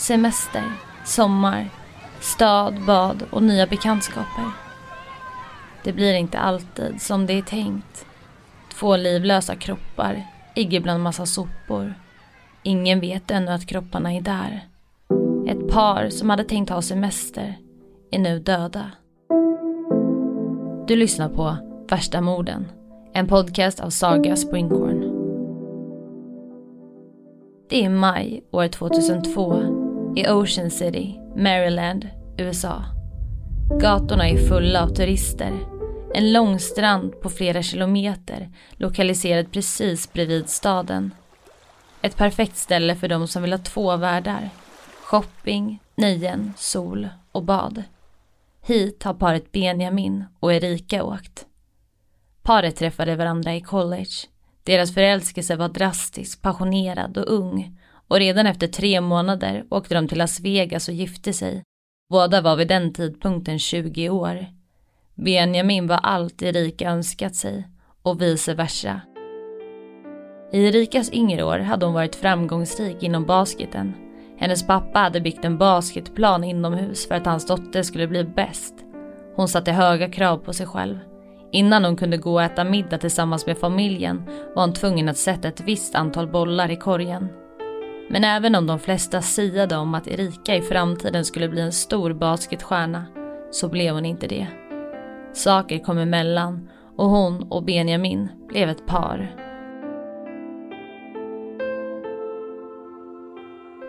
semester, sommar, stad, bad och nya bekantskaper. Det blir inte alltid som det är tänkt. Två livlösa kroppar ligger bland massa sopor. Ingen vet ännu att kropparna är där. Ett par som hade tänkt ha semester är nu döda. Du lyssnar på Värsta morden, en podcast av Saga Springhorn. Det är maj år 2002 i Ocean City, Maryland, USA. Gatorna är fulla av turister. En lång strand på flera kilometer lokaliserad precis bredvid staden. Ett perfekt ställe för de som vill ha två världar. Shopping, nöjen, sol och bad. Hit har paret Benjamin och Erika åkt. Paret träffade varandra i college. Deras förälskelse var drastisk, passionerad och ung och redan efter tre månader åkte de till Las Vegas och gifte sig. Båda var vid den tidpunkten 20 år. Benjamin var allt Erika önskat sig och vice versa. I Erikas yngre år hade hon varit framgångsrik inom basketen. Hennes pappa hade byggt en basketplan inomhus för att hans dotter skulle bli bäst. Hon satte höga krav på sig själv. Innan hon kunde gå och äta middag tillsammans med familjen var hon tvungen att sätta ett visst antal bollar i korgen. Men även om de flesta siade om att Erika i framtiden skulle bli en stor basketstjärna så blev hon inte det. Saker kom emellan och hon och Benjamin blev ett par.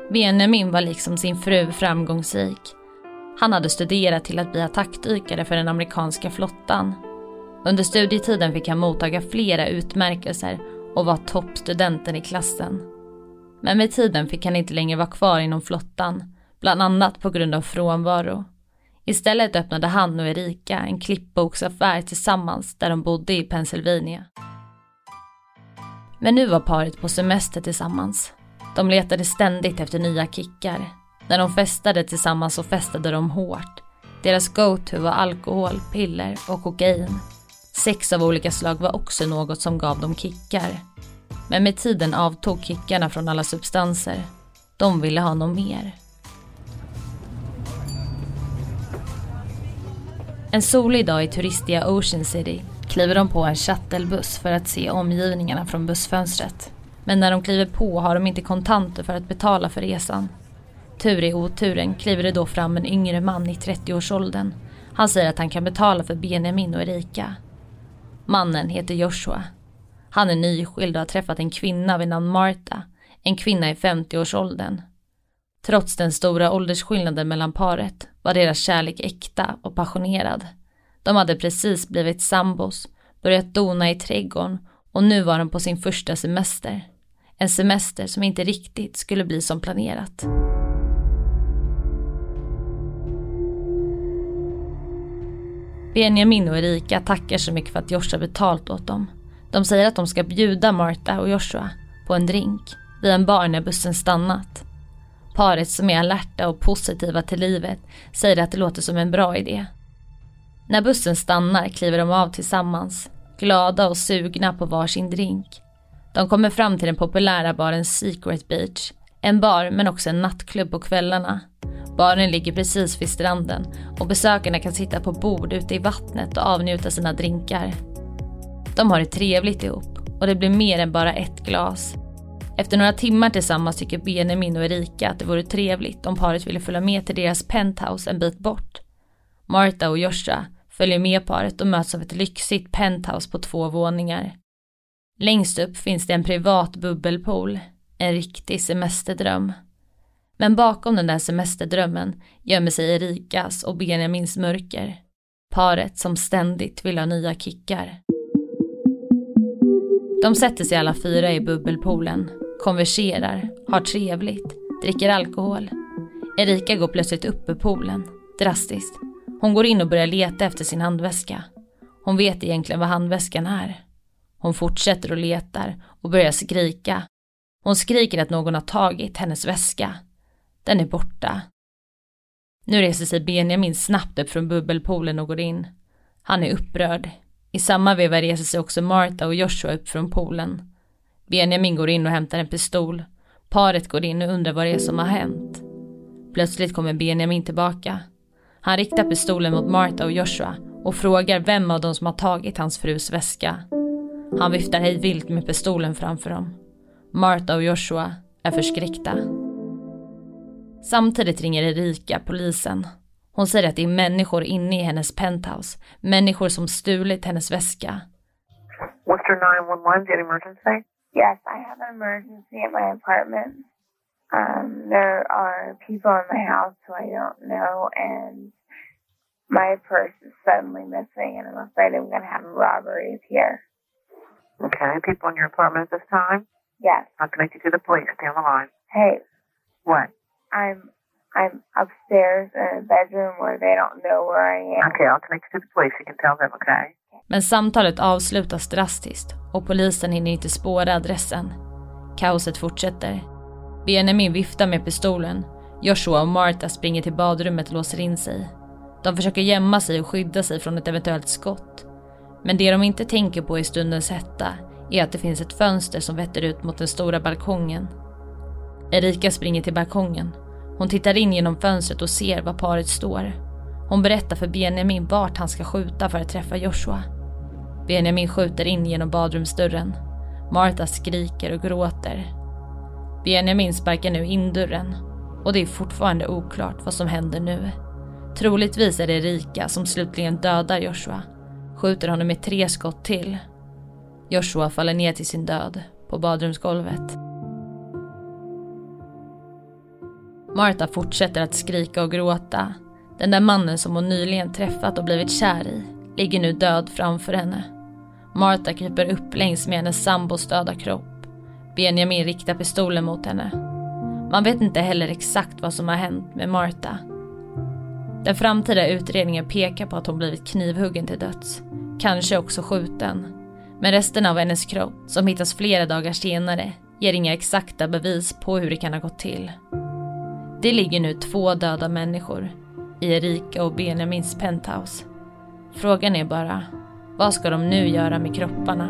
Benjamin var liksom sin fru framgångsrik. Han hade studerat till att bli attackdykare för den amerikanska flottan. Under studietiden fick han mottaga flera utmärkelser och var toppstudenten i klassen. Men med tiden fick han inte längre vara kvar inom flottan, bland annat på grund av frånvaro. Istället öppnade han och Erika en klippboksaffär tillsammans där de bodde i Pennsylvania. Men nu var paret på semester tillsammans. De letade ständigt efter nya kickar. När de festade tillsammans så festade de hårt. Deras go-to var alkohol, piller och kokain. Sex av olika slag var också något som gav dem kickar. Men med tiden avtog kickarna från alla substanser. De ville ha något mer. En solig dag i turistiga Ocean City kliver de på en shuttlebuss för att se omgivningarna från bussfönstret. Men när de kliver på har de inte kontanter för att betala för resan. Tur i oturen kliver det då fram en yngre man i 30-årsåldern. Han säger att han kan betala för Benjamin och Erika. Mannen heter Joshua. Han är nyskild och har träffat en kvinna vid namn Marta. En kvinna i 50-årsåldern. Trots den stora åldersskillnaden mellan paret var deras kärlek äkta och passionerad. De hade precis blivit sambos, börjat dona i trädgården och nu var de på sin första semester. En semester som inte riktigt skulle bli som planerat. Benjamin och Erika tackar så mycket för att Joshua betalt åt dem. De säger att de ska bjuda Martha och Joshua på en drink vid en bar när bussen stannat. Paret som är alerta och positiva till livet säger att det låter som en bra idé. När bussen stannar kliver de av tillsammans, glada och sugna på varsin drink. De kommer fram till den populära baren Secret Beach, en bar men också en nattklubb på kvällarna. Baren ligger precis vid stranden och besökarna kan sitta på bord ute i vattnet och avnjuta sina drinkar. De har det trevligt ihop och det blir mer än bara ett glas. Efter några timmar tillsammans tycker Benjamin och Erika att det vore trevligt om paret ville följa med till deras penthouse en bit bort. Martha och Joshua följer med paret och möts av ett lyxigt penthouse på två våningar. Längst upp finns det en privat bubbelpool, en riktig semesterdröm. Men bakom den där semesterdrömmen gömmer sig Erikas och Benjamins mörker. Paret som ständigt vill ha nya kickar. De sätter sig alla fyra i bubbelpoolen, konverserar, har trevligt, dricker alkohol. Erika går plötsligt upp ur poolen, drastiskt. Hon går in och börjar leta efter sin handväska. Hon vet egentligen vad handväskan är. Hon fortsätter och letar och börjar skrika. Hon skriker att någon har tagit hennes väska. Den är borta. Nu reser sig Benjamin snabbt upp från bubbelpoolen och går in. Han är upprörd. I samma veva reser sig också Martha och Joshua upp från poolen. Benjamin går in och hämtar en pistol. Paret går in och undrar vad det är som har hänt. Plötsligt kommer Benjamin tillbaka. Han riktar pistolen mot Martha och Joshua och frågar vem av dem som har tagit hans frus väska. Han viftar hej vilt med pistolen framför dem. Martha och Joshua är förskräckta. Samtidigt ringer Erika polisen. Hon säger att det är människor inne i hennes penthouse. Människor som stulit hennes väska. Worcester 911, do you have emergency? Yes, I have an emergency at my apartment. Um, there are people in my house who I don't know, and my purse is suddenly missing, and I'm afraid I'm going to have robberies here. Okay, people in your apartment at this time? Yes. I'll connect you to the police. Stay on the line. Hey, What? I'm I'm upstairs in a bedroom where they don't know where I am. Okay, I'll connect you to the police. You can tell them, okay? Men samtalet avslutas drastiskt och polisen hinner inte spåra adressen. Kaoset fortsätter. Benjamin viftar med pistolen. Joshua och Martha springer till badrummet och låser in sig. De försöker gömma sig och skydda sig från ett eventuellt skott. Men det de inte tänker på i stundens hetta är att det finns ett fönster som vetter ut mot den stora balkongen. Erika springer till balkongen. Hon tittar in genom fönstret och ser var paret står. Hon berättar för Benjamin vart han ska skjuta för att träffa Joshua. Benjamin skjuter in genom badrumsdörren. Martha skriker och gråter. Benjamin sparkar nu in dörren och det är fortfarande oklart vad som händer nu. Troligtvis är det Erika som slutligen dödar Joshua. Skjuter honom med tre skott till. Joshua faller ner till sin död på badrumsgolvet. Martha fortsätter att skrika och gråta. Den där mannen som hon nyligen träffat och blivit kär i ligger nu död framför henne. Martha kryper upp längs med hennes sambos döda kropp. Benjamin riktar pistolen mot henne. Man vet inte heller exakt vad som har hänt med Martha. Den framtida utredningen pekar på att hon blivit knivhuggen till döds. Kanske också skjuten. Men resten av hennes kropp, som hittas flera dagar senare, ger inga exakta bevis på hur det kan ha gått till. Det ligger nu två döda människor i Erika och Benjamins penthouse. Frågan är bara, vad ska de nu göra med kropparna?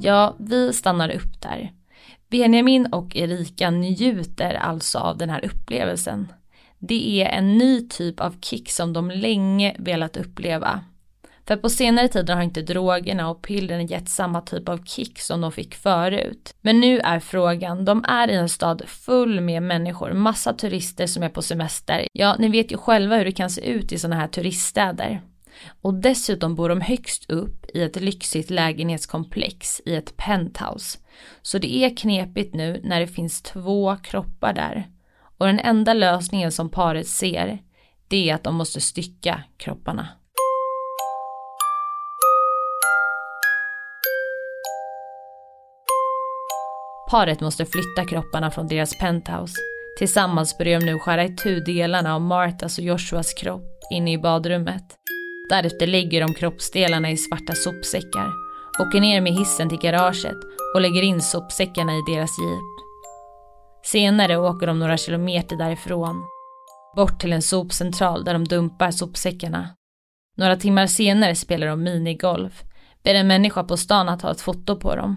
Ja, vi stannar upp där. Benjamin och Erika njuter alltså av den här upplevelsen. Det är en ny typ av kick som de länge velat uppleva. För på senare tid har inte drogerna och pillren gett samma typ av kick som de fick förut. Men nu är frågan, de är i en stad full med människor, massa turister som är på semester. Ja, ni vet ju själva hur det kan se ut i sådana här turiststäder. Och dessutom bor de högst upp i ett lyxigt lägenhetskomplex i ett penthouse. Så det är knepigt nu när det finns två kroppar där. Och den enda lösningen som paret ser, det är att de måste stycka kropparna. Paret måste flytta kropparna från deras penthouse. Tillsammans börjar de nu skära itu delarna av Martas och Joshuas kropp inne i badrummet. Därefter lägger de kroppsdelarna i svarta sopsäckar, åker ner med hissen till garaget och lägger in sopsäckarna i deras jeep. Senare åker de några kilometer därifrån, bort till en sopcentral där de dumpar sopsäckarna. Några timmar senare spelar de minigolf, ber en människa på stan att ta ett foto på dem.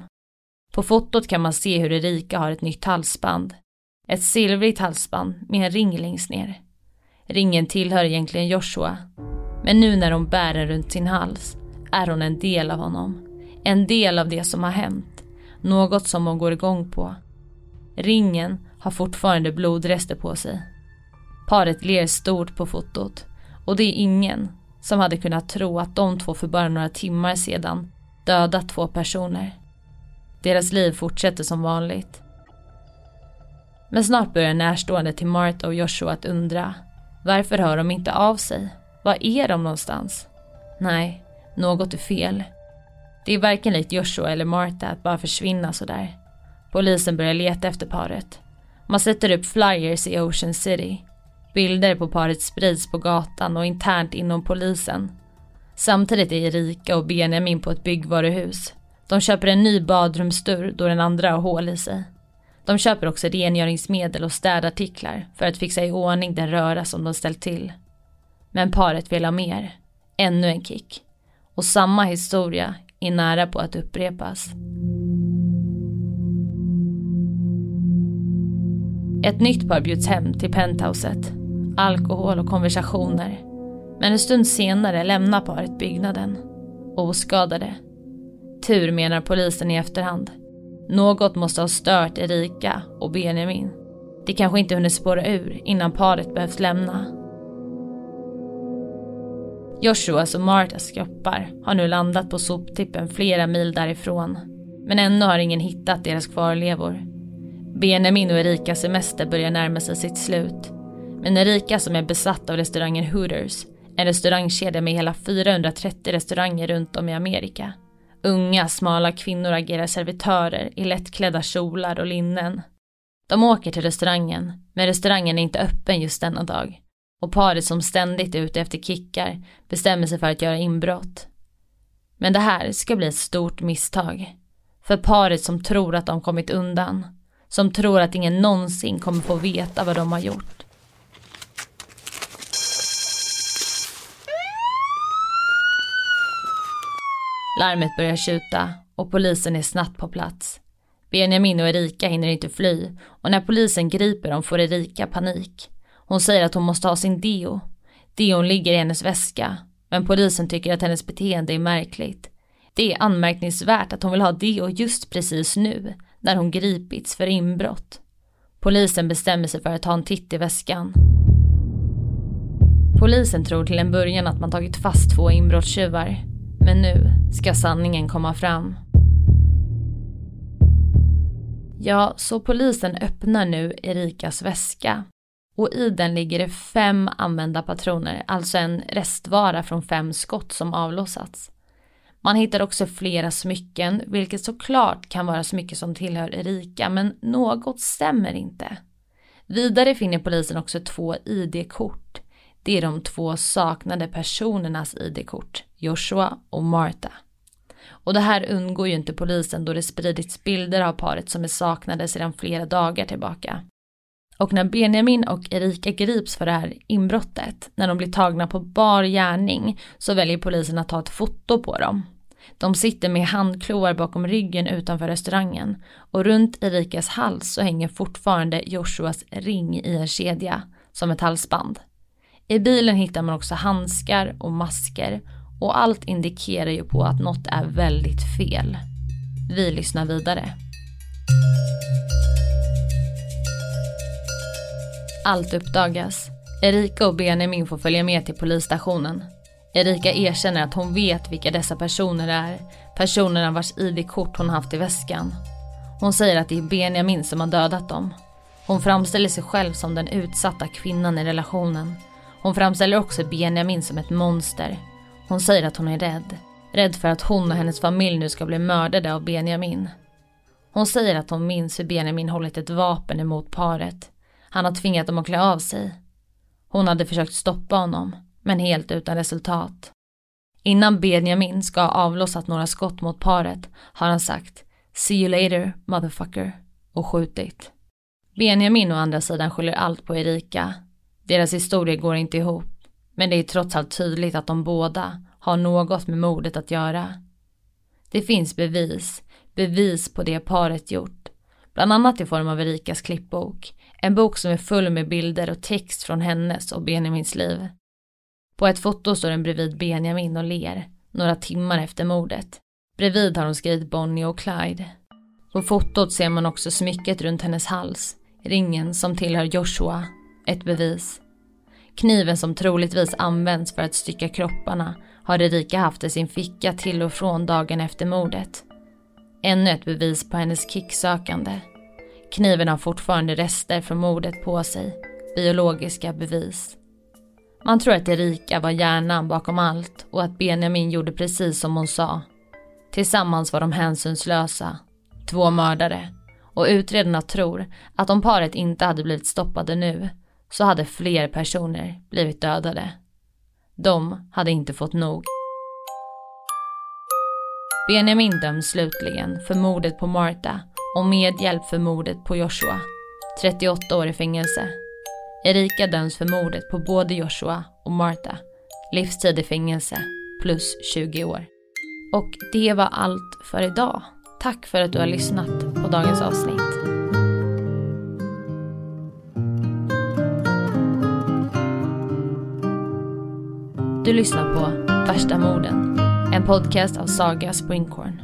På fotot kan man se hur Erika har ett nytt halsband. Ett silvrigt halsband med en ring längst ner. Ringen tillhör egentligen Joshua. Men nu när hon bär den runt sin hals är hon en del av honom. En del av det som har hänt. Något som hon går igång på. Ringen har fortfarande blodrester på sig. Paret ler stort på fotot. Och det är ingen som hade kunnat tro att de två för bara några timmar sedan dödat två personer. Deras liv fortsätter som vanligt. Men snart börjar närstående till Martha och Joshua att undra. Varför hör de inte av sig? Var är de någonstans? Nej, något är fel. Det är varken likt Joshua eller Martha att bara försvinna sådär. Polisen börjar leta efter paret. Man sätter upp flyers i Ocean City. Bilder på paret sprids på gatan och internt inom polisen. Samtidigt är Erika och Benjamin på ett byggvaruhus. De köper en ny badrumsdörr då den andra har hål i sig. De köper också rengöringsmedel och städartiklar för att fixa i ordning den röra som de ställt till. Men paret vill ha mer. Ännu en kick. Och samma historia är nära på att upprepas. Ett nytt par bjuds hem till penthouset. Alkohol och konversationer. Men en stund senare lämnar paret byggnaden. Oskadade. Tur menar polisen i efterhand. Något måste ha stört Erika och Benjamin. Det kanske inte hunnit spåra ur innan paret behövt lämna. Joshuas och Martas kroppar har nu landat på soptippen flera mil därifrån. Men ännu har ingen hittat deras kvarlevor. Benjamin och Erikas semester börjar närma sig sitt slut. Men Erika som är besatt av restaurangen Hooters, en restaurangkedja med hela 430 restauranger runt om i Amerika. Unga, smala kvinnor agerar servitörer i lättklädda kjolar och linnen. De åker till restaurangen, men restaurangen är inte öppen just denna dag. Och paret som ständigt är ute efter kickar bestämmer sig för att göra inbrott. Men det här ska bli ett stort misstag. För paret som tror att de kommit undan. Som tror att ingen någonsin kommer få veta vad de har gjort. Larmet börjar tjuta och polisen är snabbt på plats. Benjamin och Erika hinner inte fly och när polisen griper dem får Erika panik. Hon säger att hon måste ha sin deo. Deon ligger i hennes väska, men polisen tycker att hennes beteende är märkligt. Det är anmärkningsvärt att hon vill ha deo just precis nu, när hon gripits för inbrott. Polisen bestämmer sig för att ta en titt i väskan. Polisen tror till en början att man tagit fast två inbrottstjuvar. Men nu ska sanningen komma fram. Ja, så polisen öppnar nu Erikas väska. Och i den ligger det fem använda patroner, alltså en restvara från fem skott som avlossats. Man hittar också flera smycken, vilket såklart kan vara smycken som tillhör Erika, men något stämmer inte. Vidare finner polisen också två ID-kort. Det är de två saknade personernas ID-kort, Joshua och Martha. Och det här undgår ju inte polisen då det spridits bilder av paret som är saknade sedan flera dagar tillbaka. Och när Benjamin och Erika grips för det här inbrottet, när de blir tagna på bar gärning, så väljer polisen att ta ett foto på dem. De sitter med handklovar bakom ryggen utanför restaurangen och runt Erikas hals så hänger fortfarande Joshuas ring i en kedja, som ett halsband. I bilen hittar man också handskar och masker och allt indikerar ju på att något är väldigt fel. Vi lyssnar vidare. Allt uppdagas. Erika och Benjamin får följa med till polisstationen. Erika erkänner att hon vet vilka dessa personer är, personerna vars ID-kort hon haft i väskan. Hon säger att det är Benjamin som har dödat dem. Hon framställer sig själv som den utsatta kvinnan i relationen. Hon framställer också Benjamin som ett monster. Hon säger att hon är rädd. Rädd för att hon och hennes familj nu ska bli mördade av Benjamin. Hon säger att hon minns hur Benjamin hållit ett vapen emot paret. Han har tvingat dem att klä av sig. Hon hade försökt stoppa honom, men helt utan resultat. Innan Benjamin ska ha avlossat några skott mot paret har han sagt “See you later, motherfucker” och skjutit. Benjamin å andra sidan skyller allt på Erika. Deras historia går inte ihop, men det är trots allt tydligt att de båda har något med mordet att göra. Det finns bevis, bevis på det paret gjort. Bland annat i form av Erikas klippbok, en bok som är full med bilder och text från hennes och Benjamins liv. På ett foto står den bredvid Benjamin och ler, några timmar efter mordet. Bredvid har hon skrivit Bonnie och Clyde. På fotot ser man också smycket runt hennes hals, ringen som tillhör Joshua, ett bevis. Kniven som troligtvis används för att stycka kropparna har Erika haft i sin ficka till och från dagen efter mordet. Ännu ett bevis på hennes kicksökande. Kniven har fortfarande rester från mordet på sig, biologiska bevis. Man tror att Erika var hjärnan bakom allt och att Benjamin gjorde precis som hon sa. Tillsammans var de hänsynslösa, två mördare. Och utredarna tror att om paret inte hade blivit stoppade nu så hade fler personer blivit dödade. De hade inte fått nog. Benjamin döms slutligen för mordet på Martha och medhjälp för mordet på Joshua. 38 år i fängelse. Erika döms för mordet på både Joshua och Martha. Livstid i fängelse plus 20 år. Och det var allt för idag. Tack för att du har lyssnat på dagens avsnitt. Du lyssnar på Värsta morden, en podcast av Saga Springhorn.